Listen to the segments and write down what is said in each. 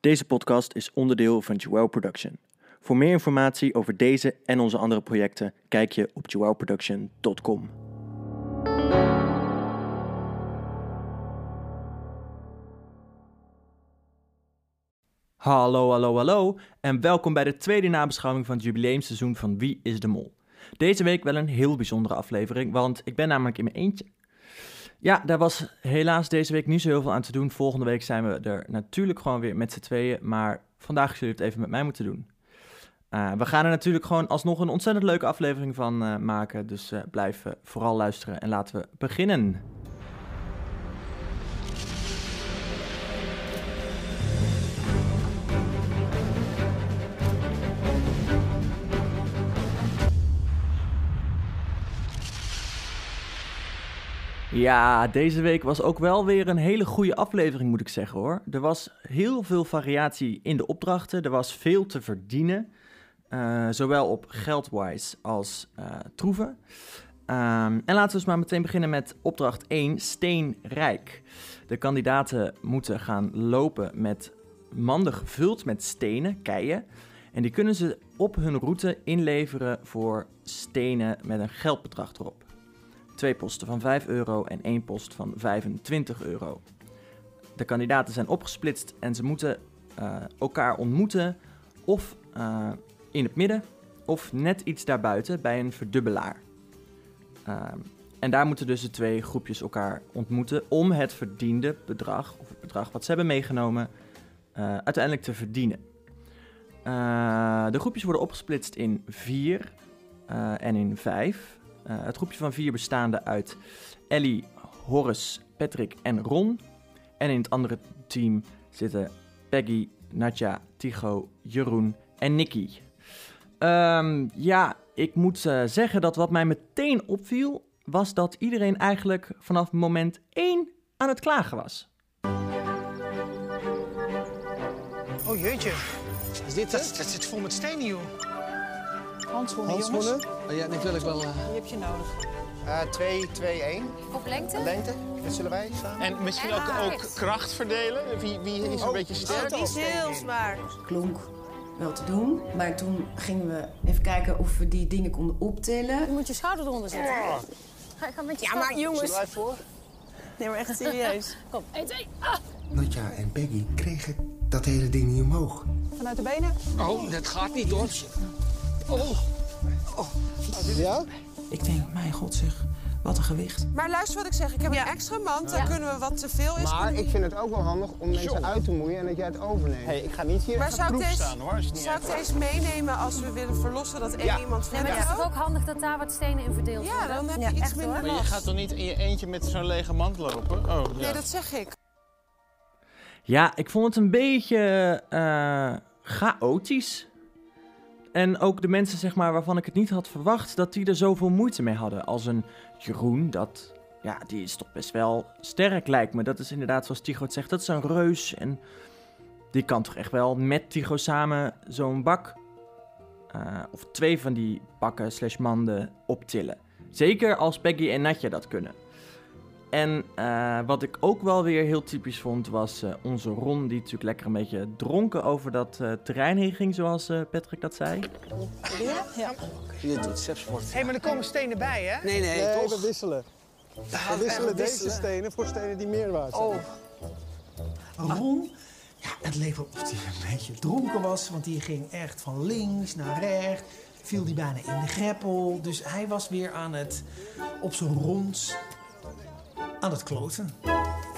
Deze podcast is onderdeel van Joel Production. Voor meer informatie over deze en onze andere projecten kijk je op joelproduction.com. Hallo, hallo, hallo en welkom bij de tweede nabeschouwing van het jubileumseizoen van Wie is de Mol. Deze week wel een heel bijzondere aflevering, want ik ben namelijk in mijn eentje. Ja, daar was helaas deze week niet zo heel veel aan te doen. Volgende week zijn we er natuurlijk gewoon weer met z'n tweeën, maar vandaag zullen jullie het even met mij moeten doen. Uh, we gaan er natuurlijk gewoon alsnog een ontzettend leuke aflevering van uh, maken, dus uh, blijf vooral luisteren en laten we beginnen. Ja, deze week was ook wel weer een hele goede aflevering, moet ik zeggen hoor. Er was heel veel variatie in de opdrachten. Er was veel te verdienen. Uh, zowel op geldwise als uh, troeven. Um, en laten we dus maar meteen beginnen met opdracht 1, steenrijk. De kandidaten moeten gaan lopen met manden gevuld met stenen, keien. En die kunnen ze op hun route inleveren voor stenen met een geldbedrag erop twee posten van 5 euro en één post van 25 euro. De kandidaten zijn opgesplitst en ze moeten uh, elkaar ontmoeten of uh, in het midden of net iets daarbuiten bij een verdubbelaar. Uh, en daar moeten dus de twee groepjes elkaar ontmoeten om het verdiende bedrag, of het bedrag wat ze hebben meegenomen, uiteindelijk te verdienen. de groepjes worden opgesplitst in vier en in vijf. Uh, het groepje van vier bestaande uit Ellie, Horace, Patrick en Ron. En in het andere team zitten Peggy, Nadja, Tigo, Jeroen en Nicky. Um, ja, ik moet uh, zeggen dat wat mij meteen opviel, was dat iedereen eigenlijk vanaf moment 1 aan het klagen was. Oh jeetje, is dit dat zit vol met stenen, joh. Handschoenen, Handschoenen? jongens. Oh, ja, die wil ik wel. Uh... Die heb je nodig. Uh, 2, 2, 1. Op lengte? Lengte, dat zullen wij samen. En misschien ook, ook kracht verdelen? Wie, wie is een Oh, beetje sterk? Die is heel zwaar. klonk wel te doen. Maar toen gingen we even kijken of we die dingen konden optillen. Je moet je schouder eronder zetten. Ga, ga met je Ja, maar jongens. Zullen wij voor? Nee, maar echt serieus. Kom, 1, 2, ah! Nadja en Peggy kregen dat hele ding niet omhoog. Vanuit de benen. Oh, dat gaat niet hoor. Oh. Ja? Ik denk, mijn god zeg, wat een gewicht. Maar luister wat ik zeg. Ik heb Ja. een extra mand. Dan Ja. kunnen we wat te veel is. Maar ik vind het ook wel handig om mensen uit te moeien en dat jij het overneemt. hey, ik ga niet hier Maar zou ik proef deze- staan hoor. Als je het niet Zou ik deze meenemen als we willen verlossen dat één Ja. iemand Nee, maar het is toch ook? handig dat daar wat stenen in verdeeld Ja, worden? dan heb je Ja, iets echt, minder. Maar je gaat toch niet in je eentje met zo'n lege mand lopen? Oh, ja. Nee, dat zeg ik. Ja, ik vond het een beetje eh, chaotisch. En ook de mensen, zeg maar, waarvan ik het niet had verwacht, dat die er zoveel moeite mee hadden. Als een Jeroen, dat, ja, die is toch best wel sterk, lijkt me. Dat is inderdaad, zoals Tigo het zegt, dat is een reus. En die kan toch echt wel met Tigo samen zo'n bak, eh, of twee van die bakken slash manden optillen. Zeker als Peggy en Natja dat kunnen. En eh, wat ik ook wel weer heel typisch vond, was eh, onze Ron, die natuurlijk lekker een beetje dronken over dat eh, terrein heen ging, zoals eh, Patrick dat zei. Ja. Je doet sepsport. Hé, hey, maar er komen stenen bij, hè? Nee, nee, Nee, toch? we wisselen. We wisselen deze stenen voor stenen die meer waard zijn. Oh, Ron, ja, het leek wel of hij een beetje dronken was, want die ging echt van links naar rechts. Viel die bijna in de greppel. Dus hij was weer aan het, op zijn rons, aan het kloten.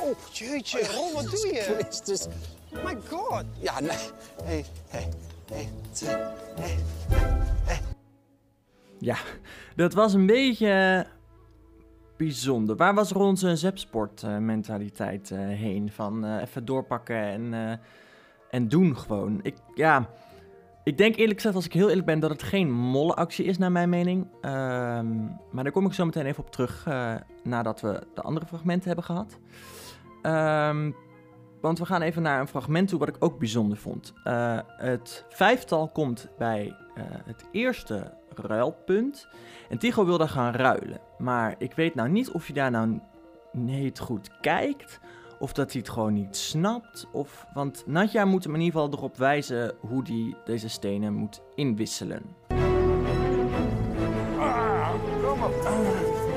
Oh, jeetje. Ron, wat doe je? Christus. Oh my god. Ja, nee. Hé, hé, hé, twee, hé. Ja, dat was een beetje eh, bijzonder. Waar was Ron zijn zepsport eh, mentaliteit eh, heen? Van eh, even doorpakken en, eh, en doen gewoon. Ik, ja, ik denk eerlijk gezegd, als ik heel eerlijk ben, dat het geen mollenactie is naar mijn mening. Ehm, maar daar kom ik zo meteen even op terug eh, nadat we de andere fragmenten hebben gehad. Ehm, want we gaan even naar een fragment toe wat ik ook bijzonder vond. Eh, het vijftal komt bij eh, het eerste ruilpunt. En Tigo wil daar gaan ruilen. Maar ik weet nou niet of je daar nou niet goed kijkt. Of dat hij het gewoon niet snapt. Of, want Nadja moet hem in ieder geval erop wijzen hoe hij deze stenen moet inwisselen. Kom op.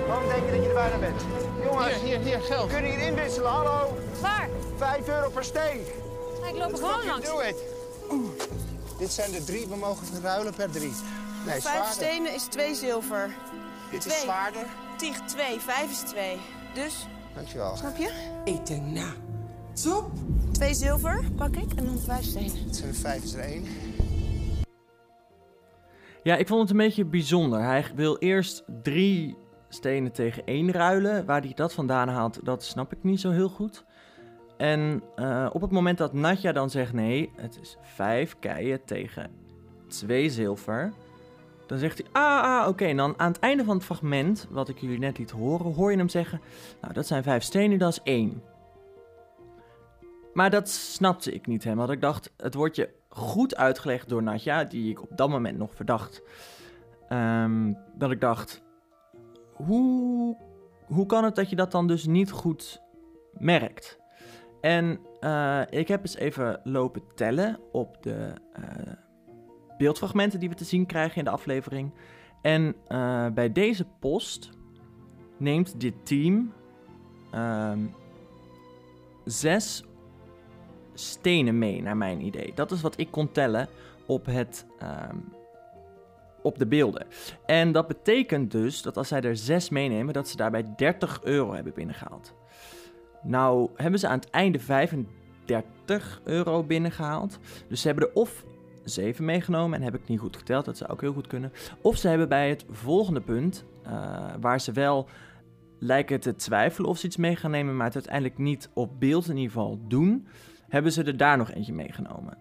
Waarom denk je dat je er bijna bent? Jongens, Hier, hier, hier, we geld. kunnen hier inwisselen, hallo. Waar? 5 euro per steen. Ik loop er gewoon langs. Doe het. Dit zijn er drie, we mogen verruilen per drie. Nee, Vijf zwaarder. stenen is twee zilver. Dit is twee. zwaarder. Tig twee, vijf is twee. Dus, Dankjewel. snap je? Ik denk, nou, top. Twee zilver pak ik en dan vijf stenen. Dit zijn er vijf, is er één. Ja, ik vond het een beetje bijzonder. Hij wil eerst drie stenen tegen één ruilen. Waar hij dat vandaan haalt, dat snap ik niet zo heel goed. En eh, op het moment dat Natja dan zegt nee, het is vijf keien tegen twee zilver. Dan zegt hij, ah, ah oké. En dan aan het einde van het fragment, wat ik jullie net liet horen, hoor je hem zeggen... Nou, dat zijn vijf stenen, dat is één. Maar dat snapte ik niet helemaal. Ik dacht, het wordt je goed uitgelegd door Natja, die ik op dat moment nog verdacht. Ehm, dat ik dacht, hoe, hoe kan het dat je dat dan dus niet goed merkt? En eh, ik heb eens even lopen tellen op de eh, beeldfragmenten die we te zien krijgen in de aflevering. En eh, bij deze post neemt dit team ehm, zes stenen mee, naar mijn idee. Dat is wat ik kon tellen op, het, ehm, op de beelden. En dat betekent dus dat als zij er zes meenemen, dat ze daarbij 30 euro hebben binnengehaald. Nou hebben ze aan het einde 35 euro binnengehaald. Dus ze hebben er of 7 meegenomen, en heb ik niet goed geteld, dat zou ook heel goed kunnen. Of ze hebben bij het volgende punt, eh, waar ze wel lijken te twijfelen of ze iets mee gaan nemen, maar het uiteindelijk niet op beeld in ieder geval doen, hebben ze er daar nog eentje meegenomen.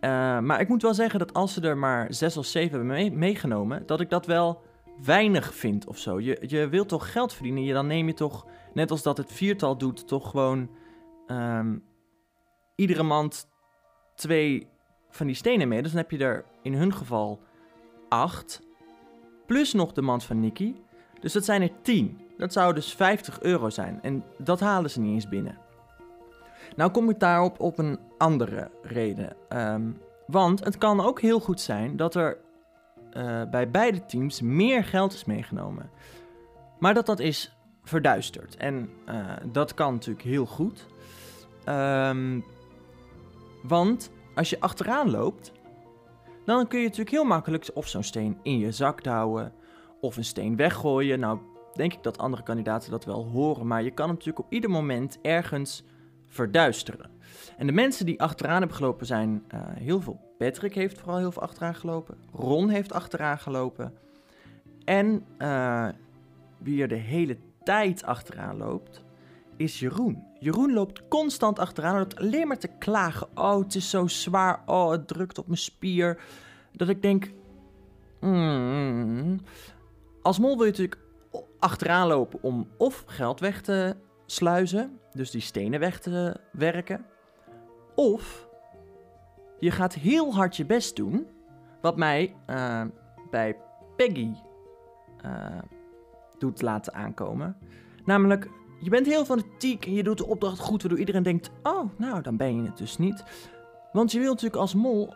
Eh, maar ik moet wel zeggen dat als ze er maar zes of zeven hebben mee- meegenomen, dat ik dat wel weinig vind of zo. Je, je wilt toch geld verdienen, je, dan neem je toch, net als dat het viertal doet, toch gewoon ehm, iedere maand twee van die stenen mee. Dus dan heb je er in hun geval acht, plus nog de mand van Nicky. Dus dat zijn er tien. Dat zou dus 50 euro zijn. En dat halen ze niet eens binnen. Nou kom ik daarop op een andere reden. Ehm, want het kan ook heel goed zijn dat er eh, bij beide teams meer geld is meegenomen. Maar dat dat is verduisterd. En eh, dat kan natuurlijk heel goed. Ehm, want als je achteraan loopt, dan kun je natuurlijk heel makkelijk of zo'n steen in je zak houden of een steen weggooien. Nou, denk ik dat andere kandidaten dat wel horen, maar je kan hem natuurlijk op ieder moment ergens verduisteren. En de mensen die achteraan hebben gelopen zijn eh, heel veel. Patrick heeft vooral heel veel achteraan gelopen. Ron heeft achteraan gelopen. En eh, wie er de hele tijd achteraan loopt, is Jeroen. Jeroen loopt constant achteraan. loopt alleen maar te klagen. Oh, het is zo zwaar. Oh, het drukt op mijn spier. Dat ik denk... mm, als mol wil je natuurlijk achteraan lopen om of geld weg te sluizen. Dus die stenen weg te werken. Of je gaat heel hard je best doen. Wat mij eh, bij Peggy eh, doet laten aankomen. Namelijk, je bent heel fanatiek en je doet de opdracht goed, waardoor iedereen denkt: oh, nou, dan ben je het dus niet. Want je wilt natuurlijk als mol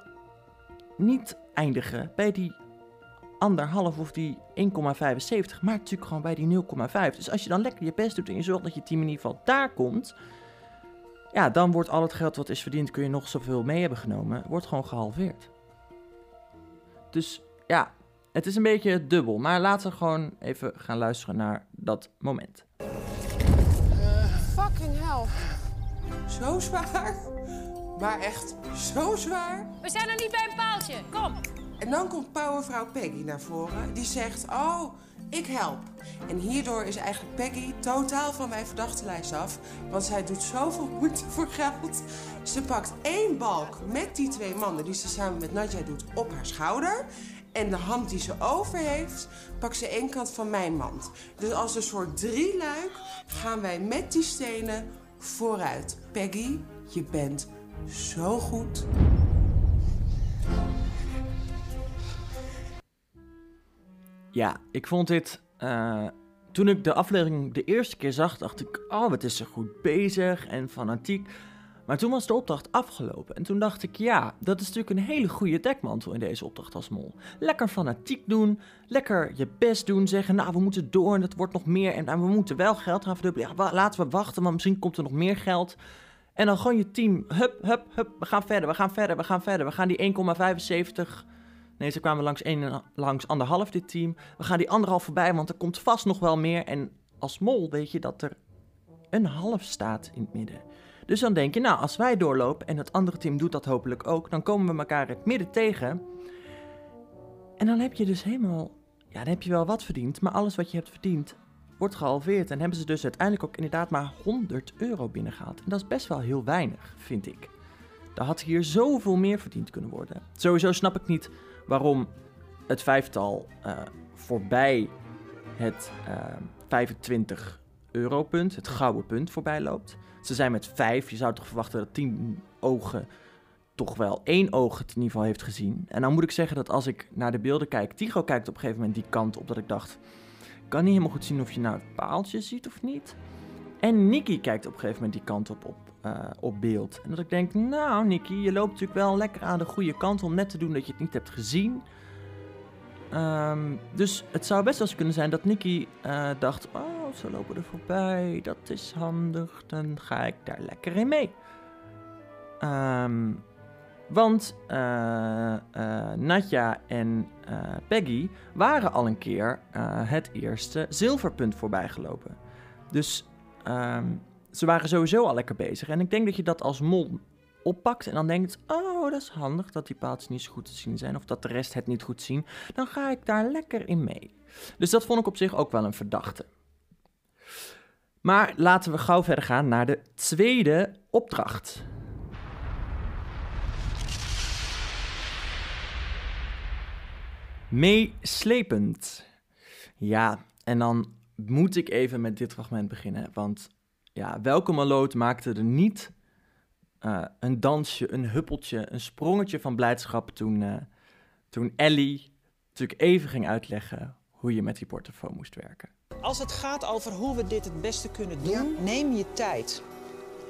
niet eindigen bij die anderhalf of die 1,75, maar natuurlijk gewoon bij die 0,5. Dus als je dan lekker je best doet en je zorgt dat je team in ieder geval daar komt, ja, dan wordt al het geld wat is verdiend, kun je nog zoveel mee hebben genomen, wordt gewoon gehalveerd. Dus ja, het is een beetje dubbel, maar laten we gewoon even gaan luisteren naar dat moment. Fucking hell. Zo zwaar. Maar echt zo zwaar. We zijn er niet bij een paaltje. Kom. En dan komt powervrouw Peggy naar voren. Die zegt, oh, ik help. En hierdoor is eigenlijk Peggy totaal van mijn verdachtenlijst af. Want zij doet zoveel moeite voor geld. Ze pakt één balk met die twee mannen die ze samen met Nadja doet op haar schouder. En de hand die ze over heeft, pakt ze één kant van mijn mand. Dus als een soort drieluik gaan wij met die stenen vooruit. Peggy, je bent zo goed. Ja, ik vond dit. eh, toen ik de aflevering de eerste keer zag, dacht ik, oh, wat is ze goed bezig en fanatiek. Maar toen was de opdracht afgelopen en toen dacht ik, ja, dat is natuurlijk een hele goede dekmantel in deze opdracht als mol. Lekker fanatiek doen, lekker je best doen, zeggen, nou, we moeten door en het wordt nog meer en nou, we moeten wel geld gaan verdubbelen. Laten we wachten, want misschien komt er nog meer geld. En dan gewoon je team, hup, hup, hup, we gaan verder, we gaan verder, we gaan verder. We gaan die 1,75... Nee, ze kwamen langs, één, langs anderhalf dit team. We gaan die anderhalf voorbij, want er komt vast nog wel meer. En als mol weet je dat er een half staat in het midden. Dus dan denk je, nou, als wij doorlopen en het andere team doet dat hopelijk ook, dan komen we elkaar het midden tegen. En dan heb je dus helemaal, ja, dan heb je wel wat verdiend, maar alles wat je hebt verdiend wordt gehalveerd. En hebben ze dus uiteindelijk ook inderdaad maar 100 euro binnengehaald. En dat is best wel heel weinig, vind ik. Er had hier zoveel meer verdiend kunnen worden. Sowieso snap ik niet waarom het vijftal eh, voorbij het eh, 25 euro punt, het gouden punt, voorbij loopt. Ze zijn met vijf. Je zou toch verwachten dat tien ogen toch wel één oog het in ieder geval heeft gezien. En dan moet ik zeggen dat als ik naar de beelden kijk, Tigo kijkt op een gegeven moment die kant op dat ik dacht, ik kan niet helemaal goed zien of je nou het paaltje ziet of niet. En Nicky kijkt op een gegeven moment die kant op op, eh, op beeld. En dat ik denk, nou Nicky, je loopt natuurlijk wel lekker aan de goede kant om net te doen dat je het niet hebt gezien. Ehm, dus het zou best wel eens kunnen zijn dat Nicky eh, dacht, oh, ze lopen er voorbij, dat is handig, dan ga ik daar lekker in mee. Ehm, want eh, eh, Natja en Peggy waren al een keer het eerste zilverpunt voorbij gelopen. Dus ehm, ze waren sowieso al lekker bezig. En ik denk dat je dat als mol oppakt en dan denkt: Oh, dat is handig dat die paaltjes niet zo goed te zien zijn. Of dat de rest het niet goed zien. Dan ga ik daar lekker in mee. Dus dat vond ik op zich ook wel een verdachte. Maar laten we gauw verder gaan naar de tweede opdracht. Meeslepend. Ja, en dan moet ik even met dit fragment beginnen. Want ja, welke maloot maakte er niet eh, een dansje, een huppeltje, een sprongetje van blijdschap toen, eh, toen Ellie natuurlijk even ging uitleggen hoe je met die portofoon moest werken. Als het gaat over hoe we dit het beste kunnen doen, neem je tijd.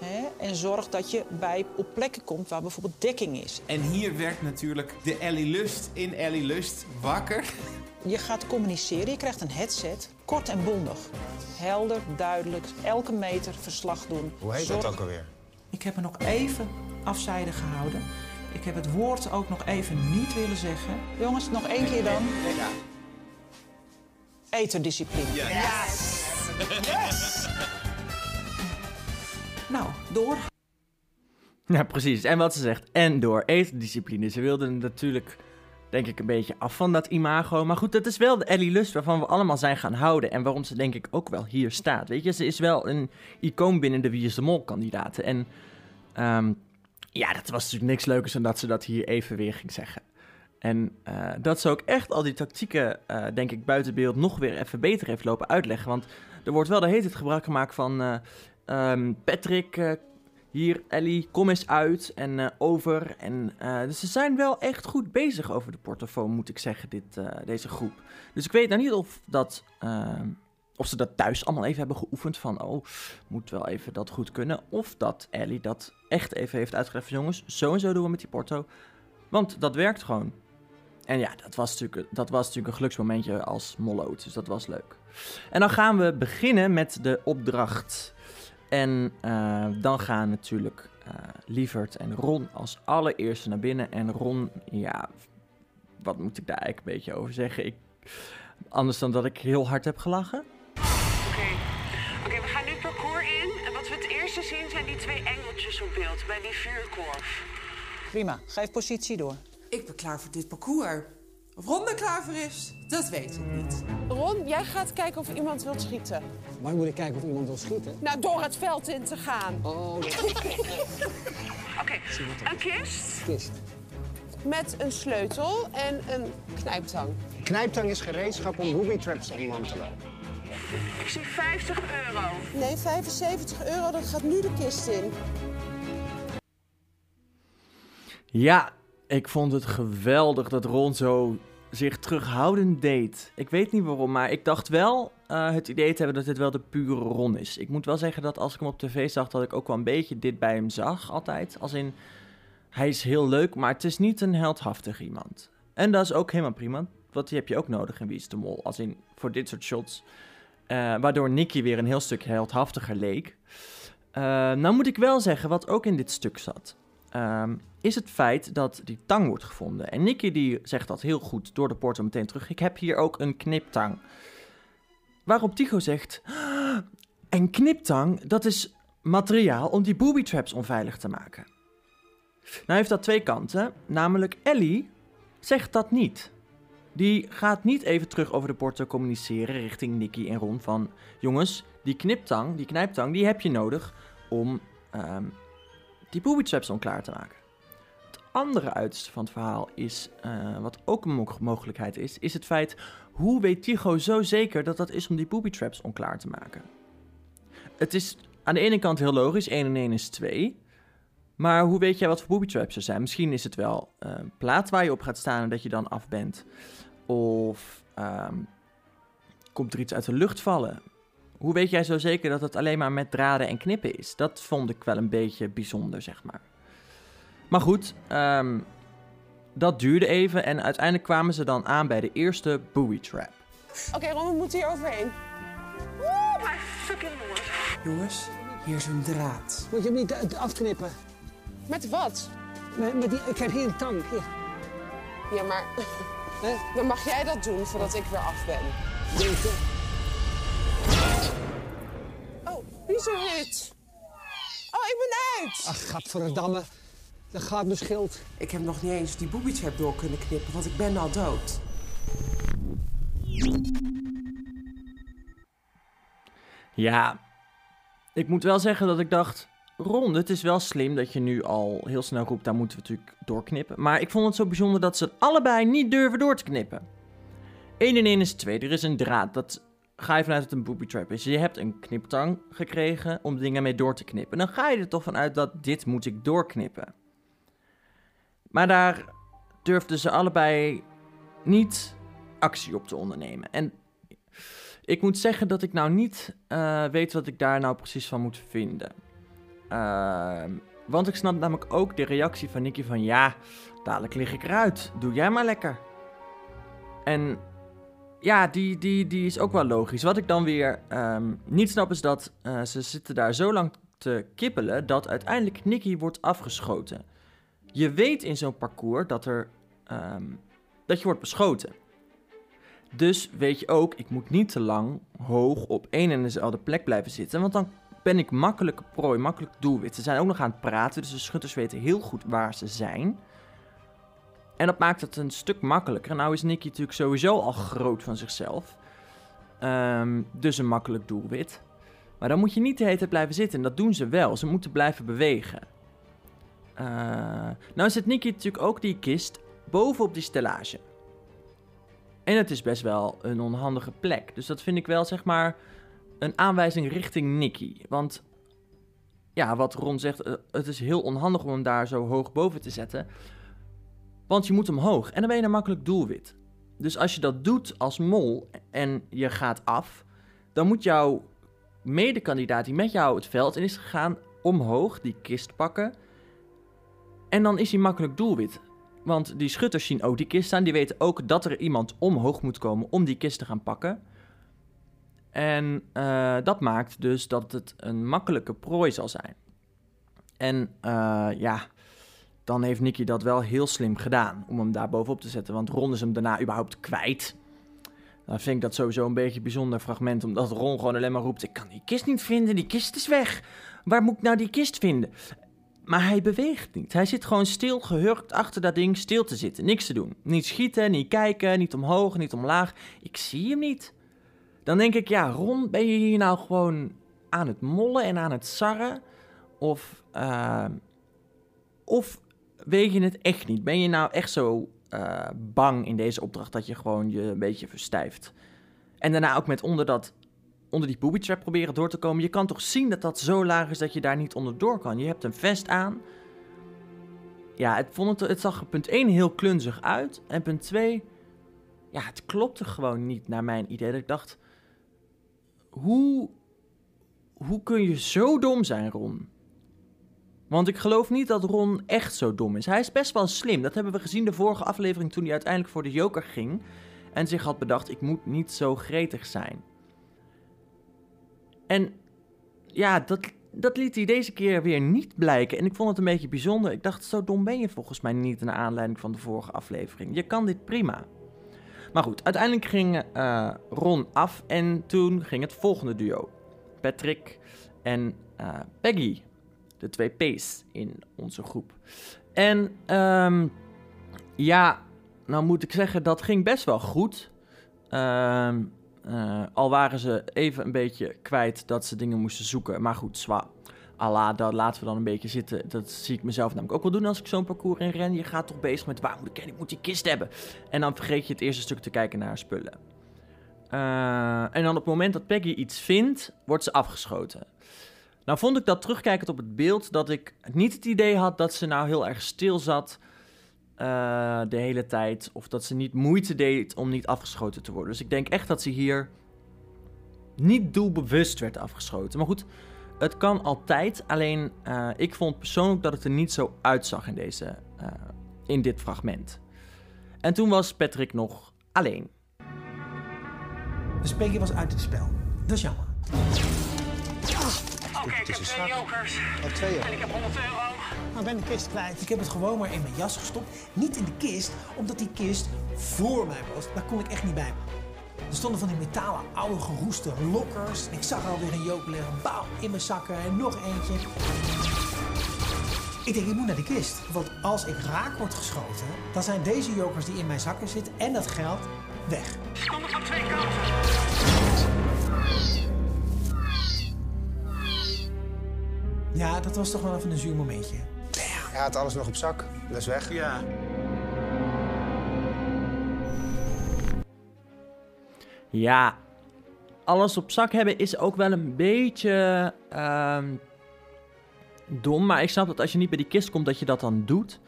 Hè? En zorg dat je bij, op plekken komt waar bijvoorbeeld dekking is. En hier werd natuurlijk de Ellie Lust in Ellie Lust wakker. Je gaat communiceren, je krijgt een headset, kort en bondig. Helder, duidelijk, elke meter verslag doen. Hoe heet Zorg- dat ook alweer? Ik heb me nog even afzijdig gehouden. Ik heb het woord ook nog even niet willen zeggen. Jongens, nog één keer dan. Eterdiscipline. Nou, door. Ja, precies. En wat ze zegt, en door etendiscipline. Ze wilden natuurlijk, denk ik, een beetje af van dat imago. Maar goed, dat is wel de Ellie Lust waarvan we allemaal zijn gaan houden. En waarom ze denk ik ook wel hier staat. Weet je, ze is wel een icoon binnen de Wie is de Mol kandidaten. En ehm, ja, dat was natuurlijk niks leukers dan dat ze dat hier even weer ging zeggen. En eh, dat ze ook echt al die tactieken, eh, denk ik, buiten beeld nog weer even beter heeft lopen uitleggen. Want er wordt wel de hele tijd gebruik gemaakt van eh, ehm, Patrick, hier Ellie, kom eens uit en eh, over. En, eh, dus ze zijn wel echt goed bezig over de portofoon, moet ik zeggen, dit, eh, deze groep. Dus ik weet nou niet of, dat, of ze dat thuis allemaal even hebben geoefend van, oh, moet wel even dat goed kunnen. Of dat Ellie dat echt even heeft uitgelegd van, jongens, zo en zo doen we met die porto. Want dat werkt gewoon. En ja, dat was natuurlijk, dat was natuurlijk een geluksmomentje als molloot, dus dat was leuk. En dan gaan we beginnen met de opdracht. En eh, dan gaan natuurlijk eh Lievert en Ron als allereerste naar binnen. En Ron, ja, wat moet ik daar eigenlijk een beetje over zeggen? Ik, anders dan dat ik heel hard heb gelachen. Oké, we gaan nu het parcours in. En wat we het eerste zien zijn die twee engeltjes op beeld bij die vuurkorf. Prima, geef positie door. Ik ben klaar voor dit parcours. Of Ron er klaar voor is, dat weet ik niet. Ron, jij gaat kijken of iemand wil schieten. Waar moet ik kijken of iemand wil schieten? Nou, door het veld in te gaan. Oh, Oké, een kist. kist. Met een sleutel en een knijptang. Knijptang is gereedschap om booby traps te ontmantelen. Ik zie 50 euro. Nee, 75 euro, dat gaat nu de kist in. Ja, ik vond het geweldig dat Ron zo zich terughoudend deed. Ik weet niet waarom, maar ik dacht wel eh, het idee te hebben dat dit wel de pure Ron is. Ik moet wel zeggen dat als ik hem op tv zag, dat ik ook wel een beetje dit bij hem zag altijd. Als in, hij is heel leuk, maar het is niet een heldhaftig iemand. En dat is ook helemaal prima, want die heb je ook nodig in Wie is de Mol. Als in, voor dit soort shots. Eh, waardoor Nicky weer een heel stuk heldhaftiger leek. Eh, nou moet ik wel zeggen, wat ook in dit stuk zat, ehm, is het feit dat die tang wordt gevonden. En Nicky die zegt dat heel goed door de porto meteen terug. Ik heb hier ook een kniptang. Waarop Tycho zegt, "Ah, een kniptang, dat is materiaal om die booby traps onveilig te maken. Nou heeft dat twee kanten, namelijk Ellie zegt dat niet. Die gaat niet even terug over de porto communiceren richting Nicky en Ron van... Jongens, die kniptang, die knijptang, die heb je nodig om ehm, die booby traps onklaar te maken. Het andere uiterste van het verhaal is, eh, wat ook een mo- mogelijkheid is, is het feit... Hoe weet Tycho zo zeker dat dat is om die booby traps onklaar te maken? Het is aan de ene kant heel logisch, 1 en 1 is 2... Maar hoe weet jij wat voor booby traps er zijn? Misschien is het wel eh, een plaat waar je op gaat staan en dat je dan af bent. Of ehm, komt er iets uit de lucht vallen? Hoe weet jij zo zeker dat het alleen maar met draden en knippen is? Dat vond ik wel een beetje bijzonder, zeg maar. Maar goed, ehm, dat duurde even en uiteindelijk kwamen ze dan aan bij de eerste booby trap. Oké, Ron, we moeten hier overheen. Oeh, mijn fucking lord. Jongens, hier is een draad. Moet je hem niet eh, afknippen? Met wat? Met, met die, ik heb hier een tang. Hier. Ja, maar dan mag jij dat doen voordat ik weer af ben. Deze. Wie is er hit? Oh, ik ben uit. Ach, gadverdamme. Dat gaat mijn schild. Ik heb nog niet eens die booby trap door kunnen knippen, want ik ben al dood. Ja, ik moet wel zeggen dat ik dacht... Ron, het is wel slim dat je nu al heel snel roept... daar moeten we natuurlijk doorknippen. Maar ik vond het zo bijzonder dat ze het allebei niet durven door te knippen. 1 en 1 is 2. Er is een draad. Dat ga je vanuit dat een booby trap is. Je hebt een kniptang gekregen om dingen mee door te knippen. Dan ga je er toch vanuit dat dit moet ik doorknippen. Maar daar durfden ze allebei niet actie op te ondernemen. En ik moet zeggen dat ik nou niet eh, weet wat ik daar nou precies van moet vinden. Ehm, want ik snap namelijk ook de reactie van Nicky van... Ja, dadelijk lig ik eruit. Doe jij maar lekker. En ja, die, die, die is ook wel logisch. Wat ik dan weer ehm, niet snap is dat eh, ze zitten daar zo lang te kippelen... dat uiteindelijk Nicky wordt afgeschoten. Je weet in zo'n parcours dat, er, ehm, dat je wordt beschoten. Dus weet je ook, ik moet niet te lang hoog op één en dezelfde plek blijven zitten. Want dan ben ik makkelijk prooi, makkelijk doelwit. Ze zijn ook nog aan het praten, dus de schutters weten heel goed waar ze zijn. En dat maakt het een stuk makkelijker. Nou is Nicky natuurlijk sowieso al groot van zichzelf. Ehm, dus een makkelijk doelwit. Maar dan moet je niet de hele blijven zitten. En dat doen ze wel. Ze moeten blijven bewegen. Eh, nou zit Nicky natuurlijk ook die kist bovenop die stellage. En het is best wel een onhandige plek. Dus dat vind ik wel, zeg maar, een aanwijzing richting Nicky. Want ja, wat Ron zegt, eh, het is heel onhandig om hem daar zo hoog boven te zetten. Want je moet omhoog en dan ben je een makkelijk doelwit. Dus als je dat doet als mol en je gaat af, dan moet jouw medekandidaat die met jou het veld in is gegaan omhoog die kist pakken. En dan is hij makkelijk doelwit. Want die schutters zien ook die kist staan. Die weten ook dat er iemand omhoog moet komen om die kist te gaan pakken. En eh, dat maakt dus dat het een makkelijke prooi zal zijn. En eh, ja, dan heeft Nicky dat wel heel slim gedaan om hem daar bovenop te zetten. Want Ron is hem daarna überhaupt kwijt. Dan vind ik dat sowieso een beetje een bijzonder fragment. Omdat Ron gewoon alleen maar roept: Ik kan die kist niet vinden, die kist is weg. Waar moet ik nou die kist vinden? Maar hij beweegt niet. Hij zit gewoon stil, gehurkt achter dat ding, stil te zitten. Niks te doen. Niet schieten, niet kijken, niet omhoog, niet omlaag. Ik zie hem niet. Dan denk ik, ja, Ron, ben je hier nou gewoon aan het mollen en aan het sarren? Of, uh, of weet je het echt niet? Ben je nou echt zo uh, bang in deze opdracht dat je gewoon je een beetje verstijft? En daarna ook met onder dat onder die booby trap proberen door te komen. Je kan toch zien dat dat zo laag is dat je daar niet onder door kan. Je hebt een vest aan. Ja, het, vond het, het zag punt 1 heel klunzig uit. En punt 2, ja, het klopte gewoon niet naar mijn idee. Dat ik dacht, hoe, hoe kun je zo dom zijn, Ron? Want ik geloof niet dat Ron echt zo dom is. Hij is best wel slim. Dat hebben we gezien de vorige aflevering toen hij uiteindelijk voor de Joker ging. En zich had bedacht, ik moet niet zo gretig zijn. En ja, dat, dat liet hij deze keer weer niet blijken. En ik vond het een beetje bijzonder. Ik dacht, zo dom ben je volgens mij niet naar aanleiding van de vorige aflevering. Je kan dit prima. Maar goed, uiteindelijk ging uh, Ron af en toen ging het volgende duo. Patrick en uh, Peggy. De twee P's in onze groep. En um, ja, nou moet ik zeggen, dat ging best wel goed. Uh, uh, al waren ze even een beetje kwijt dat ze dingen moesten zoeken. Maar goed, zwa. Allah, dat laten we dan een beetje zitten. Dat zie ik mezelf namelijk ook wel doen als ik zo'n parcours in ren. Je gaat toch bezig met waar moet ik Ik moet die kist hebben. En dan vergeet je het eerste stuk te kijken naar spullen. Uh, en dan op het moment dat Peggy iets vindt, wordt ze afgeschoten. Nou vond ik dat terugkijkend op het beeld dat ik niet het idee had dat ze nou heel erg stil zat uh, de hele tijd. Of dat ze niet moeite deed om niet afgeschoten te worden. Dus ik denk echt dat ze hier niet doelbewust werd afgeschoten. Maar goed, het kan altijd. Alleen uh, ik vond persoonlijk dat het er niet zo uitzag in, deze, uh, in dit fragment. En toen was Patrick nog alleen. Dus Peggy was uit het spel. Dat is jammer. Oké, okay, ik heb twee jokers. Twee jokers. En ik heb 100 euro. Maar ben de kist kwijt. Ik heb het gewoon maar in mijn jas gestopt. Niet in de kist, omdat die kist voor mij was. Daar kon ik echt niet bij me. Er stonden van die metalen oude geroeste lokkers. En ik zag alweer een joker liggen. Bouw, in mijn zakken en nog eentje. Ik denk, ik moet naar de kist. Want als ik raak word geschoten, dan zijn deze jokers die in mijn zakken zitten en dat geld weg. Ze komen van twee kanten. Ja, dat was toch wel even een zuur momentje. Hij had alles nog op zak. Dat is weg. Ja. Ja, alles op zak hebben is ook wel een beetje uh, dom. Maar ik snap dat als je niet bij die kist komt, dat je dat dan doet.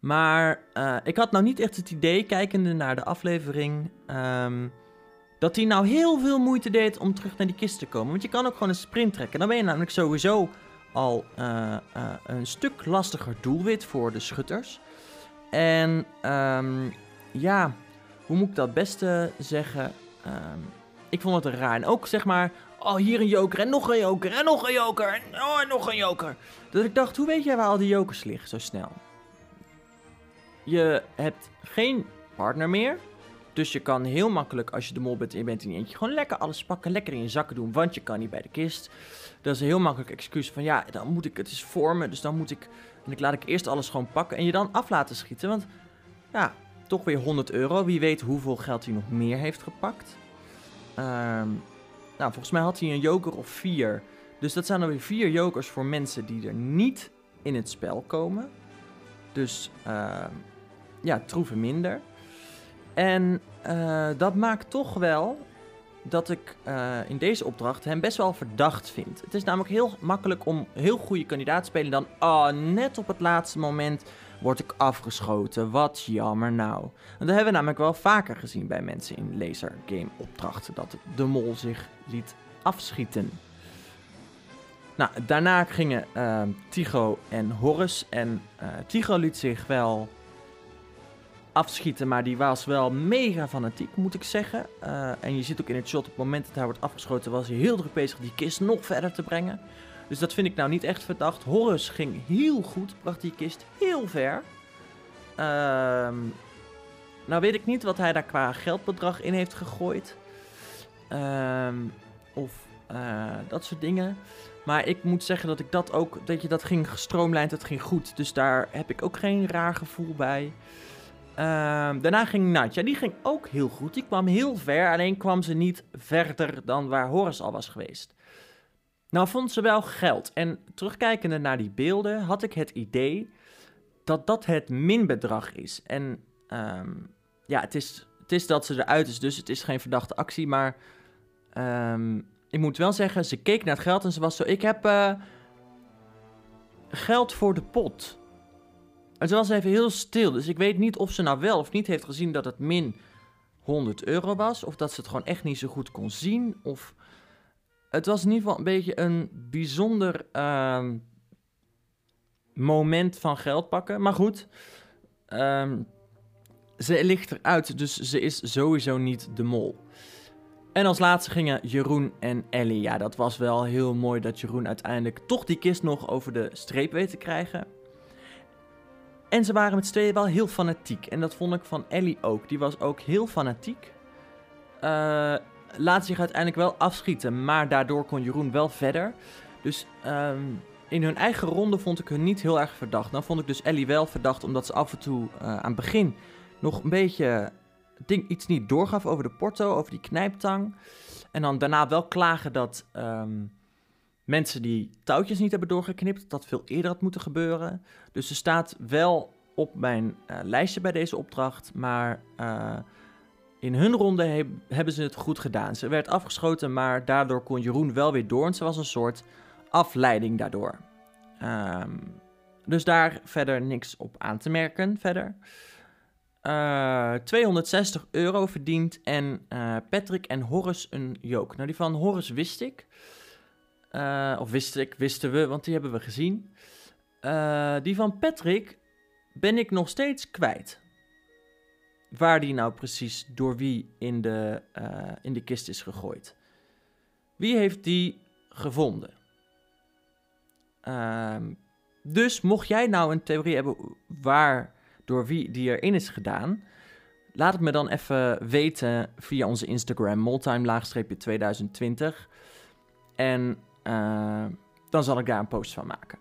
Maar uh, ik had nou niet echt het idee, kijkende naar de aflevering, um, dat hij nou heel veel moeite deed om terug naar die kist te komen. Want je kan ook gewoon een sprint trekken. Dan ben je namelijk sowieso al uh, uh, een stuk lastiger doelwit voor de schutters. En um, ja, hoe moet ik dat beste zeggen? Um, ik vond het raar. En ook zeg maar, oh hier een joker en nog een joker en nog een joker en, oh, nog een joker. Dat ik dacht, hoe weet jij waar al die jokers liggen zo snel? Je hebt geen partner meer. Dus je kan heel makkelijk, als je de mol bent en je bent in je eentje, gewoon lekker alles pakken, lekker in je zakken doen, want je kan niet bij de kist. Dat is een heel makkelijk excuus van, ja, dan moet ik, het is voor me, dus dan moet ik, en ik laat ik eerst alles gewoon pakken en je dan af laten schieten. Want, ja, toch weer 100 euro. Wie weet hoeveel geld hij nog meer heeft gepakt. Um, nou, volgens mij had hij een joker of vier. Dus dat zijn dan weer vier jokers voor mensen die er niet in het spel komen. Dus, uh, ja, troeven minder. En uh, dat maakt toch wel dat ik uh, in deze opdracht hem best wel verdacht vind. Het is namelijk heel makkelijk om heel goede kandidaat te spelen. Dan, oh, net op het laatste moment word ik afgeschoten. Wat jammer nou. En dat hebben we namelijk wel vaker gezien bij mensen in laser game opdrachten. Dat de mol zich liet afschieten. Nou, daarna gingen uh, Tycho en Horus. En uh, Tycho liet zich wel afschieten, maar die was wel mega fanatiek, moet ik zeggen. Uh, en je ziet ook in het shot, op het moment dat hij wordt afgeschoten, was hij heel druk bezig die kist nog verder te brengen. Dus dat vind ik nou niet echt verdacht. Horus ging heel goed, bracht die kist heel ver. Uh, nou weet ik niet wat hij daar qua geldbedrag in heeft gegooid. Uh, of uh, dat soort dingen. Maar ik moet zeggen dat ik dat ook, dat je dat ging gestroomlijnd, dat ging goed. Dus daar heb ik ook geen raar gevoel bij. Uh, daarna ging Nadja, die ging ook heel goed. Die kwam heel ver, alleen kwam ze niet verder dan waar Horus al was geweest. Nou vond ze wel geld. En terugkijkende naar die beelden had ik het idee dat dat het minbedrag is. En um, ja, het is, het is dat ze eruit is, dus het is geen verdachte actie. Maar um, ik moet wel zeggen, ze keek naar het geld en ze was zo... Ik heb uh, geld voor de pot. Ze was even heel stil, dus ik weet niet of ze nou wel of niet heeft gezien dat het min 100 euro was. Of dat ze het gewoon echt niet zo goed kon zien. Of het was in ieder geval een beetje een bijzonder ehm, moment van geld pakken. Maar goed, ehm, ze ligt eruit, dus ze is sowieso niet de mol. En als laatste gingen Jeroen en Ellie. Ja, dat was wel heel mooi dat Jeroen uiteindelijk toch die kist nog over de streep weet te krijgen. En ze waren met z'n tweeën wel heel fanatiek. En dat vond ik van Ellie ook. Die was ook heel fanatiek. Eh, laat zich uiteindelijk wel afschieten, maar daardoor kon Jeroen wel verder. Dus ehm, in hun eigen ronde vond ik hun niet heel erg verdacht. Dan vond ik dus Ellie wel verdacht, omdat ze af en toe eh, aan het begin nog een beetje ding, iets niet doorgaf over de porto, over die knijptang. En dan daarna wel klagen dat ehm, mensen die touwtjes niet hebben doorgeknipt, dat veel eerder had moeten gebeuren. Dus ze staat wel op mijn eh, lijstje bij deze opdracht, maar eh, in hun ronde he hebben ze het goed gedaan. Ze werd afgeschoten, maar daardoor kon Jeroen wel weer door. En ze was een soort afleiding daardoor. Ehm, dus daar verder niks op aan te merken verder. Eh 260 euro verdiend en eh, Patrick en Horace een jook. Nou, die van Horace wist ik. Eh, of wist ik, wisten we, want die hebben we gezien. Eh, die van Patrick ben ik nog steeds kwijt. Waar die nou precies door wie in de, eh, in de kist is gegooid. Wie heeft die gevonden? Ehm, dus mocht jij nou een theorie hebben waar door wie die erin is gedaan, laat het me dan even weten via onze Instagram, moltime-2020. En eh, dan zal ik daar een post van maken.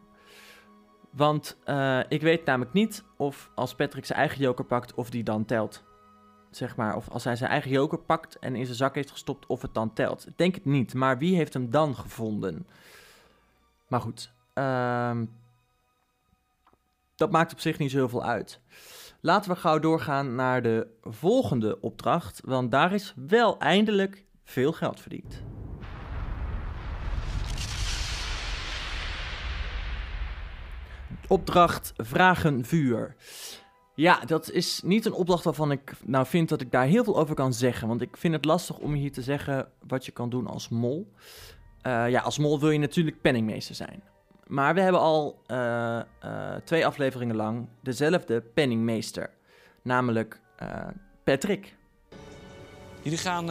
Want eh, ik weet namelijk niet of als Patrick zijn eigen joker pakt, of die dan telt. Zeg maar, of als hij zijn eigen joker pakt en in zijn zak heeft gestopt, of het dan telt. Ik denk het niet, maar wie heeft hem dan gevonden? Maar goed, ehm, dat maakt op zich niet zo heel veel uit. Laten we gauw doorgaan naar de volgende opdracht, want daar is wel eindelijk veel geld verdiend. Opdracht Vragen Vuur. Ja, dat is niet een opdracht waarvan ik nou vind dat ik daar heel veel over kan zeggen. Want ik vind het lastig om hier te zeggen wat je kan doen als mol. Uh, ja, als mol wil je natuurlijk penningmeester zijn. Maar we hebben al uh, uh, twee afleveringen lang dezelfde penningmeester. Namelijk Patrick. Jullie gaan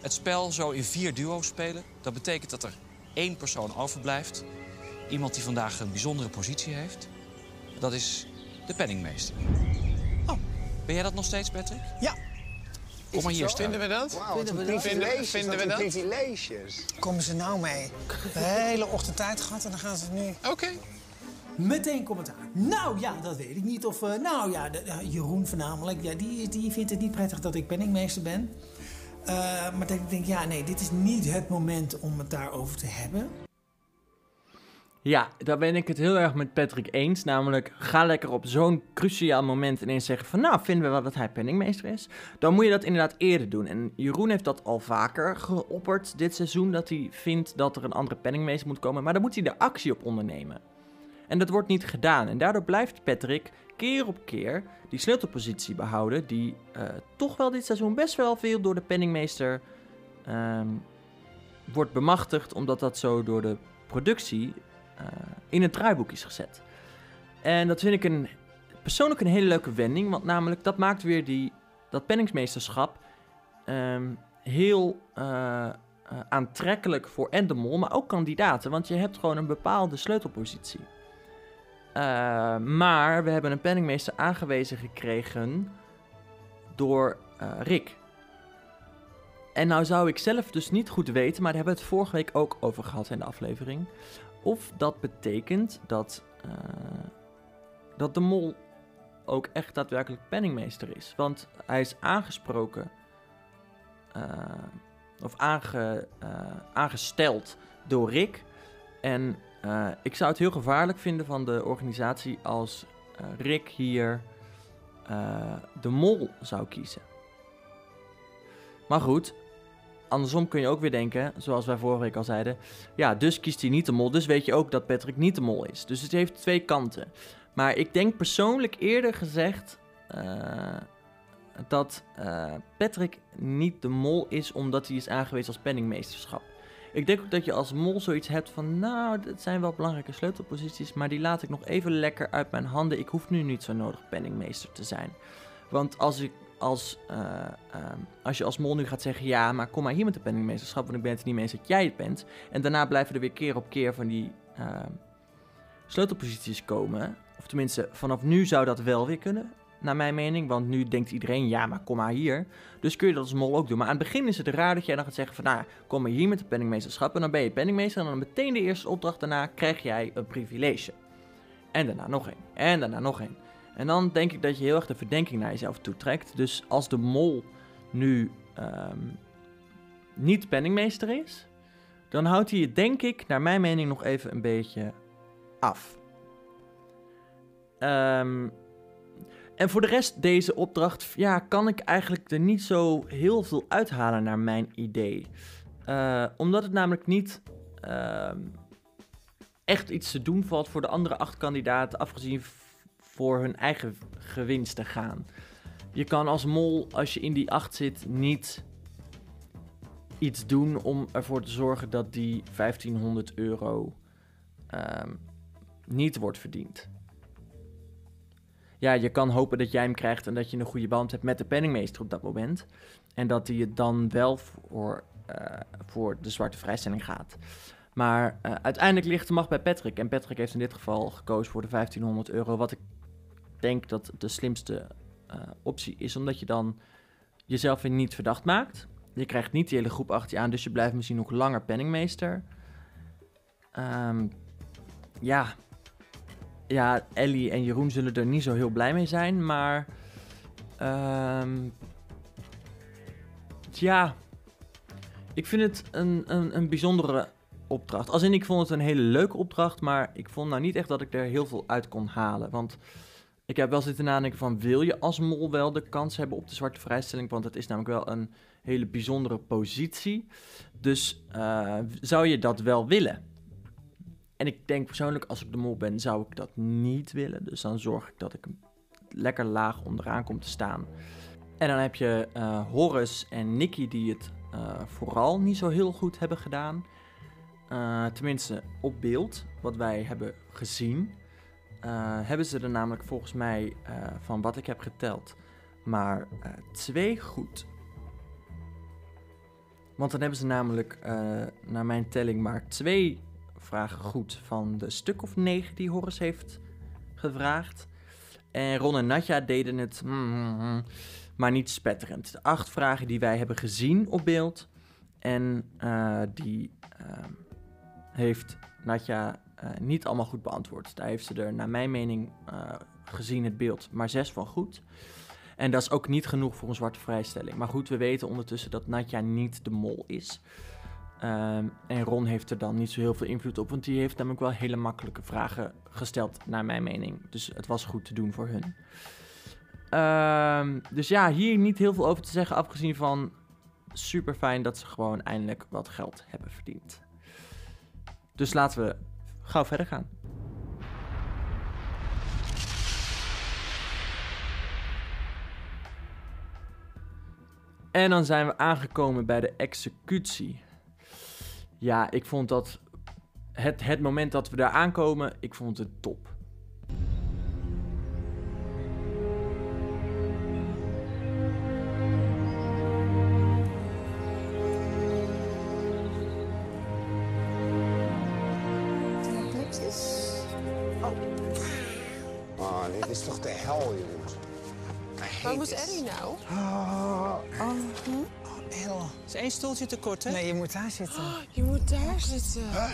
het spel zo in vier duo's spelen. Dat betekent dat er één persoon overblijft. Iemand die vandaag een bijzondere positie heeft. Dat is de penningmeester. Oh, ben jij dat nog steeds, Patrick? Ja. Kom maar hier staan. Vinden we dat? Wow, vinden we dat? Vinden, vinden we dat? Privileges. Komen ze nou mee? De hele ochtend tijd gehad en dan gaan ze nu... Oké. Okay. Meteen commentaar. Nou ja, dat weet ik niet. Of uh, nou ja, de, uh, Jeroen voornamelijk. Ja, die, die vindt het niet prettig dat ik penningmeester ben. Uh, maar dan denk ik, ja, nee, dit is niet het moment om het daarover te hebben. Ja, daar ben ik het heel erg met Patrick eens. Namelijk, ga lekker op zo'n cruciaal moment ineens zeggen van... nou, vinden we wel dat hij penningmeester is? Dan moet je dat inderdaad eerder doen. En Jeroen heeft dat al vaker geopperd dit seizoen... dat hij vindt dat er een andere penningmeester moet komen. Maar dan moet hij er actie op ondernemen. En dat wordt niet gedaan. En daardoor blijft Patrick keer op keer die sleutelpositie behouden... die uh, toch wel dit seizoen best wel veel door de penningmeester um, wordt bemachtigd... omdat dat zo door de productie uh, in het draaiboek is gezet. En dat vind ik een, persoonlijk een hele leuke wending, want namelijk dat maakt weer die, dat penningsmeesterschap um, heel uh, uh, aantrekkelijk voor en de mol, maar ook kandidaten, want je hebt gewoon een bepaalde sleutelpositie. maar we hebben een penningmeester aangewezen gekregen door Rick. En nou zou ik zelf dus niet goed weten, maar daar hebben we het vorige week ook over gehad in de aflevering. Of dat betekent dat, uh, dat de mol ook echt daadwerkelijk penningmeester is. Want hij is aangesproken, uh, of aange, uh, aangesteld door Rick. En ik zou het heel gevaarlijk vinden van de organisatie als Rick hier de mol zou kiezen. Maar goed, andersom kun je ook weer denken, zoals wij vorige week al zeiden. Ja, dus kiest hij niet de mol. Dus weet je ook dat Patrick niet de mol is. Dus het heeft twee kanten. Maar ik denk persoonlijk eerder gezegd uh, dat eh, Patrick niet de mol is omdat hij is aangewezen als penningmeesterschap. Ik denk ook dat je als mol zoiets hebt van, nou, dat zijn wel belangrijke sleutelposities, maar die laat ik nog even lekker uit mijn handen. Ik hoef nu niet zo nodig penningmeester te zijn. Want als, ik, als, eh, ehm, als je als mol nu gaat zeggen, ja, maar kom maar hier met de penningmeesterschap, want ik ben het niet mee eens dat jij het bent. En daarna blijven er weer keer op keer van die ehm, sleutelposities komen. Of tenminste, vanaf nu zou dat wel weer kunnen, naar mijn mening. Want nu denkt iedereen, ja, maar kom maar hier. Dus kun je dat als mol ook doen. Maar aan het begin is het raar dat jij dan gaat zeggen van, nou, kom maar hier met de penningmeesterschap. En dan ben je penningmeester en dan meteen de eerste opdracht daarna krijg jij een privilege. En daarna nog één. En daarna nog één. En dan denk ik dat je heel erg de verdenking naar jezelf toetrekt. Dus als de mol nu ehm, niet penningmeester is, dan houdt hij het denk ik, naar mijn mening, nog even een beetje af. Ehm, en voor de rest, deze opdracht, ja, kan ik eigenlijk er niet zo heel veel uithalen naar mijn idee. Uh, omdat het namelijk niet ehm, echt iets te doen valt voor de andere acht kandidaten, afgezien voor hun eigen gewinst te gaan. Je kan als mol, als je in die acht zit, niet iets doen om ervoor te zorgen dat die 1500 euro um, niet wordt verdiend. Ja, je kan hopen dat jij hem krijgt en dat je een goede band hebt met de penningmeester op dat moment. En dat hij het dan wel voor, uh, voor de zwarte vrijstelling gaat. Maar uh, uiteindelijk ligt de macht bij Patrick. En Patrick heeft in dit geval gekozen voor de 1500 euro. Wat ik denk dat de slimste uh, optie is. Omdat je dan jezelf weer niet verdacht maakt. Je krijgt niet die hele groep achter je aan. Dus je blijft misschien nog langer penningmeester. Um, ja, ja, Ellie en Jeroen zullen er niet zo heel blij mee zijn, maar. Um, ja. Ik vind het een, een, een bijzondere opdracht. Als in, ik vond het een hele leuke opdracht, maar ik vond nou niet echt dat ik er heel veel uit kon halen. Want ik heb wel zitten nadenken van, wil je als mol wel de kans hebben op de zwarte vrijstelling? Want het is namelijk wel een hele bijzondere positie. Dus uh, zou je dat wel willen? En ik denk persoonlijk, als ik de mol ben, zou ik dat niet willen. Dus dan zorg ik dat ik lekker laag onderaan kom te staan. En dan heb je uh, Horus en Nicky die het uh, vooral niet zo heel goed hebben gedaan. Tenminste, op beeld, wat wij hebben gezien. Hebben ze er namelijk volgens mij, van wat ik heb geteld, maar twee goed. Want dan hebben ze namelijk, naar mijn telling, maar twee vragen goed van de stuk of negen die Horus heeft gevraagd. En Ron en Natja deden het, mm, maar niet spetterend. De acht vragen die wij hebben gezien op beeld. En die uh, heeft Natja niet allemaal goed beantwoord. Daar heeft ze er, naar mijn mening, gezien het beeld, maar zes van goed. En dat is ook niet genoeg voor een zwarte vrijstelling. Maar goed, we weten ondertussen dat Natja niet de mol is. Um, en Ron heeft er dan niet zo heel veel invloed op, want die heeft namelijk wel hele makkelijke vragen gesteld, naar mijn mening. Dus het was goed te doen voor hun. Um, dus ja, hier niet heel veel over te zeggen, afgezien van super fijn dat ze gewoon eindelijk wat geld hebben verdiend. Dus laten we gauw verder gaan. En dan zijn we aangekomen bij de executie. Ja, ik vond dat het, het moment dat we daar aankomen, ik vond het top. Dit is toch de hel, jongens. Waar moest Ellie nou? Oh, oh. Hm? El. Is één stoeltje te kort, hè? Nee, je moet daar zitten. Oh, je moet daar zitten. Oh,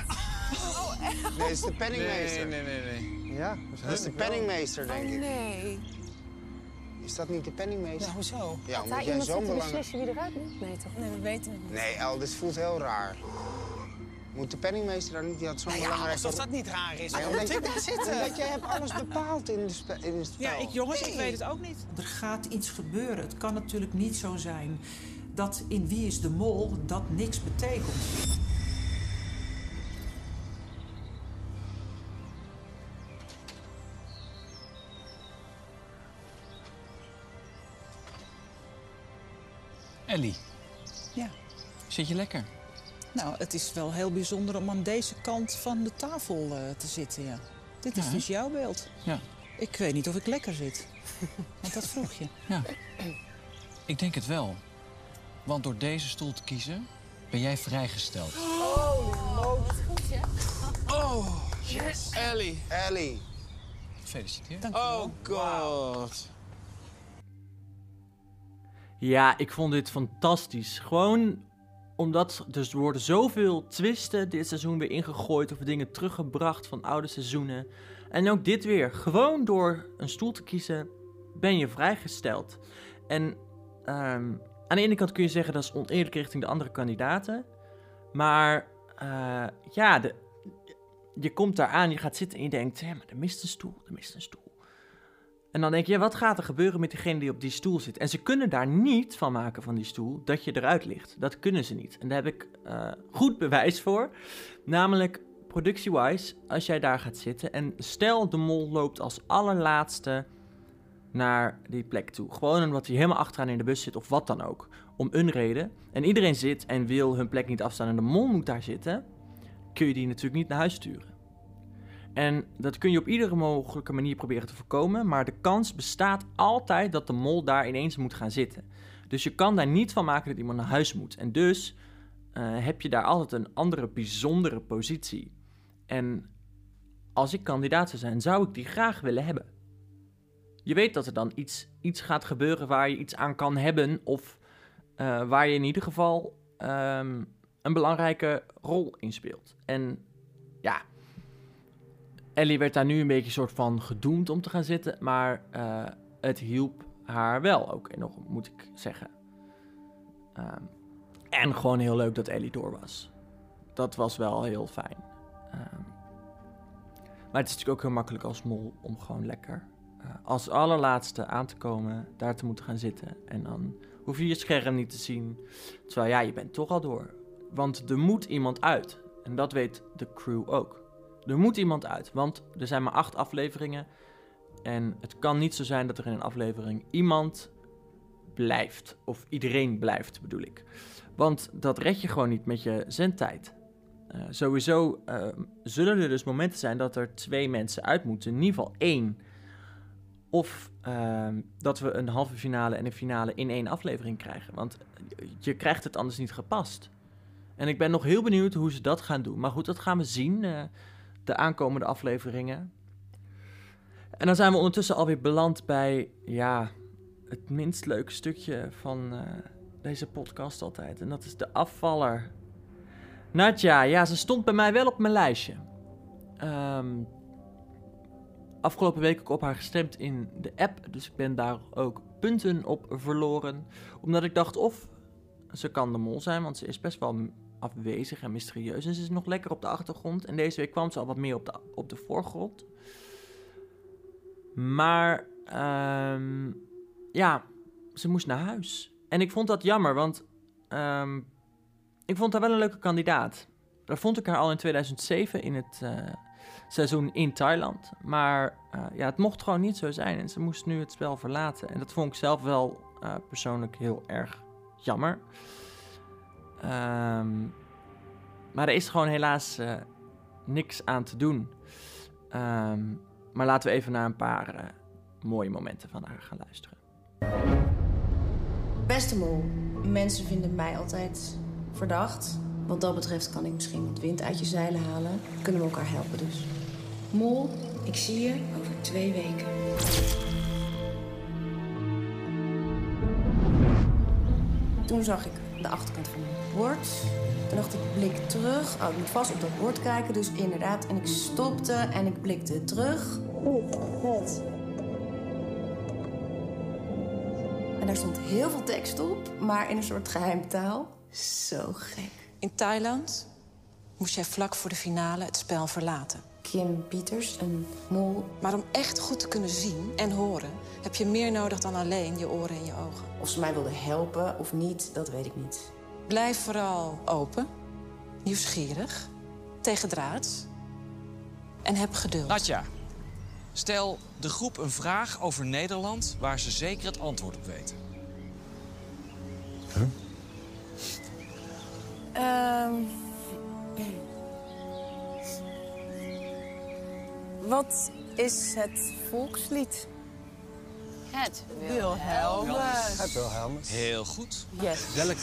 El. Nee, dat is de penningmeester. Nee, nee, nee. nee. Ja, dat is de penningmeester, denk oh, ik. nee. Is dat niet de penningmeester? Ja, hoezo? Ja, omdat daar jij iemand zo'n zitten belangrijk... beslissen wie eruit moet? Nee, toch? Nee, we weten het niet. Nee, El, dit voelt heel raar. Moet de penningmeester daar niet... Die had zo'n Nou ja, belangrijke... alsof dat niet raar is. Nee, Waarom omdat moet ik daar zitten? Omdat jij hebt alles bepaald in, de spe- in het spel. Ja, ik, jongens, ik weet het ook niet. Er gaat iets gebeuren. Het kan natuurlijk niet zo zijn dat in Wie is de Mol dat niks betekent. Ellie, Ja. zit je lekker? Nou, het is wel heel bijzonder om aan deze kant van de tafel eh, te zitten, ja. Dit is Ja, dus jouw beeld. Ja. Ik weet niet of ik lekker zit. Want dat vroeg je. Ja. Ik denk het wel. Want door deze stoel te kiezen, ben jij vrijgesteld. Oh, wat goed, hè? Oh, yes. Ellie. Ellie. Gefeliciteerd. Oh god. Ja, ik vond dit fantastisch. Gewoon omdat dus er worden zoveel twisten dit seizoen weer ingegooid of dingen teruggebracht van oude seizoenen. En ook dit weer. Gewoon door een stoel te kiezen ben je vrijgesteld. En ehm, aan de ene kant kun je zeggen dat is oneerlijk richting de andere kandidaten. Maar eh, ja, de, je komt daar aan, je gaat zitten en je denkt, hé, maar er mist een stoel, er mist een stoel. En dan denk je, wat gaat er gebeuren met diegene die op die stoel zit? En ze kunnen daar niet van maken van die stoel dat je eruit ligt. Dat kunnen ze niet. En daar heb ik eh, goed bewijs voor. Namelijk, productie-wise, als jij daar gaat zitten en stel de mol loopt als allerlaatste naar die plek toe. Gewoon omdat hij helemaal achteraan in de bus zit of wat dan ook. Om een reden. En iedereen zit en wil hun plek niet afstaan en de mol moet daar zitten. Kun je die natuurlijk niet naar huis sturen. En dat kun je op iedere mogelijke manier proberen te voorkomen. Maar de kans bestaat altijd dat de mol daar ineens moet gaan zitten. Dus je kan daar niet van maken dat iemand naar huis moet. En dus eh, heb je daar altijd een andere bijzondere positie. En als ik kandidaat zou zijn, zou ik die graag willen hebben. Je weet dat er dan iets, iets gaat gebeuren waar je iets aan kan hebben. Of eh, waar je in ieder geval ehm, een belangrijke rol in speelt. En ja, Ellie werd daar nu een beetje soort van gedoemd om te gaan zitten. Maar eh, het hielp haar wel ook enorm, moet ik zeggen. Ehm, en gewoon heel leuk dat Ellie door was. Dat was wel heel fijn. Ehm, maar het is natuurlijk ook heel makkelijk als mol om gewoon lekker eh, als allerlaatste aan te komen, daar te moeten gaan zitten. En dan hoef je je scherm niet te zien. Terwijl ja, je bent toch al door. Want er moet iemand uit. En dat weet de crew ook. Er moet iemand uit, want er zijn maar acht afleveringen. En het kan niet zo zijn dat er in een aflevering iemand blijft. Of iedereen blijft, bedoel ik. Want dat red je gewoon niet met je zendtijd. Eh, sowieso eh, zullen er dus momenten zijn dat er twee mensen uit moeten. In ieder geval één. Of ehm, dat we een halve finale en een finale in één aflevering krijgen. Want je krijgt het anders niet gepast. En ik ben nog heel benieuwd hoe ze dat gaan doen. Maar goed, dat gaan we zien. De aankomende afleveringen. En dan zijn we ondertussen alweer beland bij, ja, het minst leuke stukje van eh, deze podcast altijd. En dat is de afvaller. Nadja, ja, ze stond bij mij wel op mijn lijstje. Ehm, afgelopen week ook op haar gestemd in de app. Dus ik ben daar ook punten op verloren. Omdat ik dacht, of ze kan de mol zijn, want ze is best wel afwezig en mysterieus. En ze is nog lekker op de achtergrond. En deze week kwam ze al wat meer op de, op de voorgrond. Maar ehm, ja, ze moest naar huis. En ik vond dat jammer, want ehm, ik vond haar wel een leuke kandidaat. Daar vond ik haar al in 2007 in het eh, seizoen in Thailand. Maar eh, ja, het mocht gewoon niet zo zijn. En ze moest nu het spel verlaten. En dat vond ik zelf wel eh, persoonlijk heel erg jammer. Ehm, maar er is gewoon helaas eh, niks aan te doen. Ehm, maar laten we even naar een paar eh, mooie momenten van haar gaan luisteren. Beste mol, mensen vinden mij altijd verdacht. Wat dat betreft kan ik misschien wat wind uit je zeilen halen. Kunnen we elkaar helpen dus. Mol, ik zie je over twee weken. Toen zag ik de achterkant van mijn bord. Toen dacht ik, blik terug. Oh, ik moet vast op dat bord kijken, dus inderdaad. En ik stopte en ik blikte terug. Het. En daar stond heel veel tekst op, maar in een soort geheimtaal. Zo gek. In Thailand moest jij vlak voor de finale het spel verlaten. Kim Pieters, een mol. Maar om echt goed te kunnen zien en horen... heb je meer nodig dan alleen je oren en je ogen. Of ze mij wilde helpen of niet, dat weet ik niet. Blijf vooral open, nieuwsgierig, tegendraads... en heb geduld. Natja, stel de groep een vraag over Nederland waar ze zeker het antwoord op weten. Huh? Ehm wat is het volkslied? Het Wilhelmus. Het Wilhelmus. Heel goed. Yes. Welk,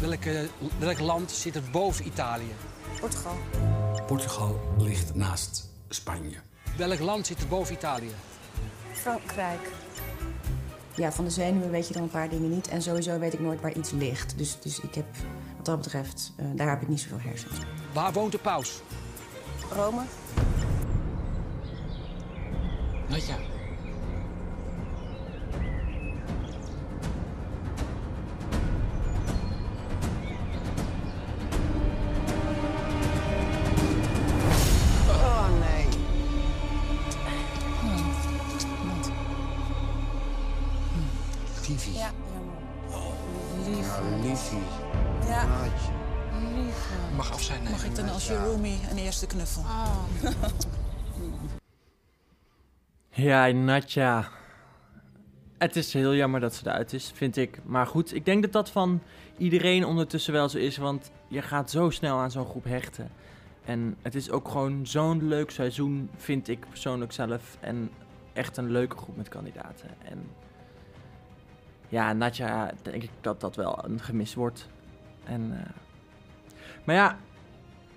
welke, welk land zit er boven Italië? Portugal. Portugal ligt naast Spanje. Welk land zit er boven Italië? Frankrijk. Ja, van de zenuwen weet je dan een paar dingen niet. En sowieso weet ik nooit waar iets ligt. Dus, dus ik heb, wat dat betreft, eh, daar heb ik niet zoveel hersens. Waar woont de paus? Rome? Natja. Oh Ja, Natja. Het is heel jammer dat ze eruit is, vind ik. Maar goed, ik denk dat dat van iedereen ondertussen wel zo is. Want je gaat zo snel aan zo'n groep hechten. En het is ook gewoon zo'n leuk seizoen, vind ik persoonlijk zelf. En echt een leuke groep met kandidaten. En ja, Natja, denk ik dat dat wel een gemis wordt. En, eh, maar ja,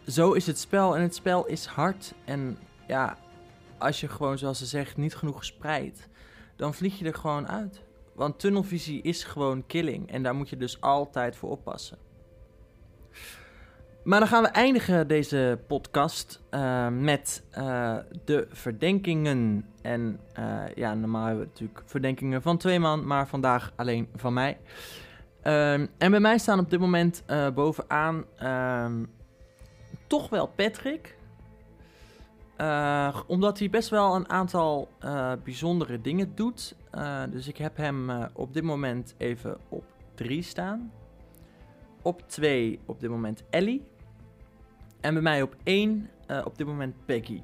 zo is het spel. En het spel is hard. En ja, als je gewoon, zoals ze zegt, niet genoeg spreidt, dan vlieg je er gewoon uit. Want tunnelvisie is gewoon killing. En daar moet je dus altijd voor oppassen. Maar dan gaan we eindigen deze podcast eh, met eh, de verdenkingen. En eh, ja, normaal hebben we natuurlijk verdenkingen van twee man, maar vandaag alleen van mij. Ehm, en bij mij staan op dit moment bovenaan ehm, toch wel Patrick. Eh, omdat hij best wel een aantal eh, bijzondere dingen doet. Eh, dus ik heb hem op dit moment even op 3 staan. Op 2 op dit moment Ellie. En bij mij op 1 op dit moment Peggy.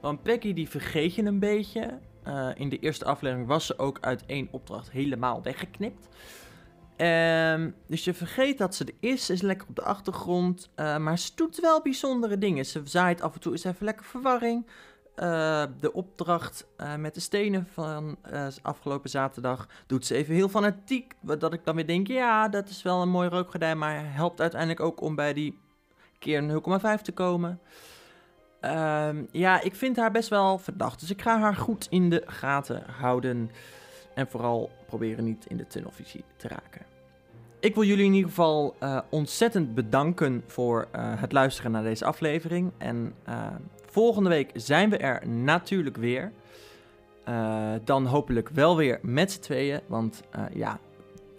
Want Peggy die vergeet je een beetje. In de eerste aflevering was ze ook uit één opdracht helemaal weggeknipt. Ehm, dus je vergeet dat ze er is. Ze is lekker op de achtergrond. eh, maar ze doet wel bijzondere dingen. Ze zaait af en toe eens even lekker verwarring. Eh, de opdracht eh, met de stenen van afgelopen zaterdag doet ze even heel fanatiek. Dat ik dan weer denk, ja, dat is wel een mooi rookgordijn. Maar helpt uiteindelijk ook om bij die keer 0,5 te komen. Ehm, ja, ik vind haar best wel verdacht. Dus ik ga haar goed in de gaten houden. En vooral proberen niet in de tunnelvisie te raken. Ik wil jullie in ieder geval eh, ontzettend bedanken voor eh, het luisteren naar deze aflevering. En eh, volgende week zijn we er natuurlijk weer. Dan hopelijk wel weer met z'n tweeën. Want ja,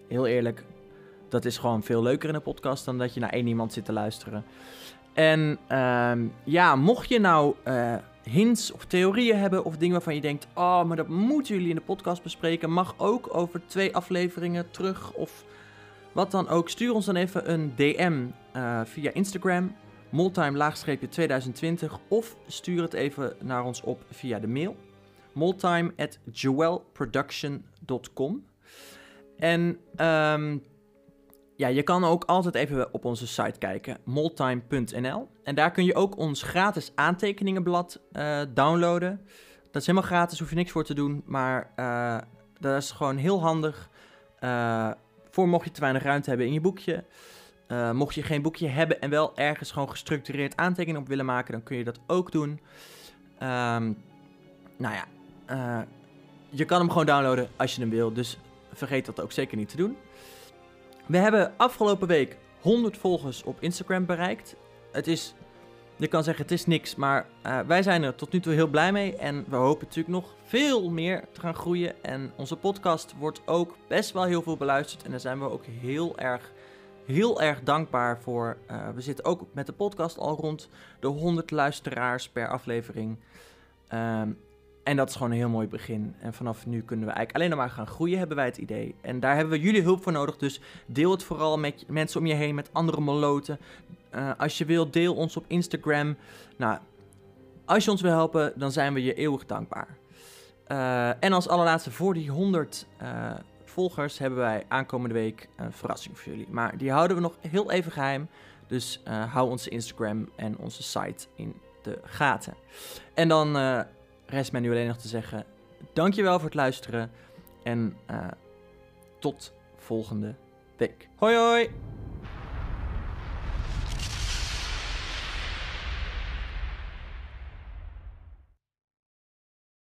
heel eerlijk, dat is gewoon veel leuker in een podcast dan dat je naar één iemand zit te luisteren. En ehm, ja, mocht je nou hints of theorieën hebben of dingen waarvan je denkt, oh, maar dat moeten jullie in de podcast bespreken, mag ook over twee afleveringen terug of wat dan ook. Stuur ons dan even een DM eh, via Instagram, moltime-2020 of stuur het even naar ons op via de mail, moltime@joelproduction.com. En ehm, ja, je kan ook altijd even op onze site kijken, moltime.nl. En daar kun je ook ons gratis aantekeningenblad eh, downloaden. Dat is helemaal gratis, hoef je niks voor te doen. Maar eh, dat is gewoon heel handig. eh, voor mocht je te weinig ruimte hebben in je boekje. Mocht je geen boekje hebben en wel ergens gewoon gestructureerd aantekeningen op willen maken, dan kun je dat ook doen. Ehm, nou ja, je kan hem gewoon downloaden als je hem wil. Dus vergeet dat ook zeker niet te doen. We hebben afgelopen week 100 volgers op Instagram bereikt. Het is, je kan zeggen het is niks, maar eh, wij zijn er tot nu toe heel blij mee. En we hopen natuurlijk nog veel meer te gaan groeien. En onze podcast wordt ook best wel heel veel beluisterd. En daar zijn we ook heel erg, heel erg dankbaar voor. Eh, we zitten ook met de podcast al rond de 100 luisteraars per aflevering. Ehm, en dat is gewoon een heel mooi begin. En vanaf nu kunnen we eigenlijk alleen nog maar gaan groeien, hebben wij het idee. En daar hebben we jullie hulp voor nodig. Dus deel het vooral met mensen om je heen, met andere moloten. Eh, als je wilt, deel ons op Instagram. Nou, als je ons wil helpen, dan zijn we je eeuwig dankbaar. Eh, en als allerlaatste, voor die 100 eh, volgers hebben wij aankomende week een verrassing voor jullie. Maar die houden we nog heel even geheim. Dus hou onze Instagram en onze site in de gaten. En dan rest mij nu alleen nog te zeggen: dankjewel voor het luisteren. En eh, tot volgende week. Hoi hoi!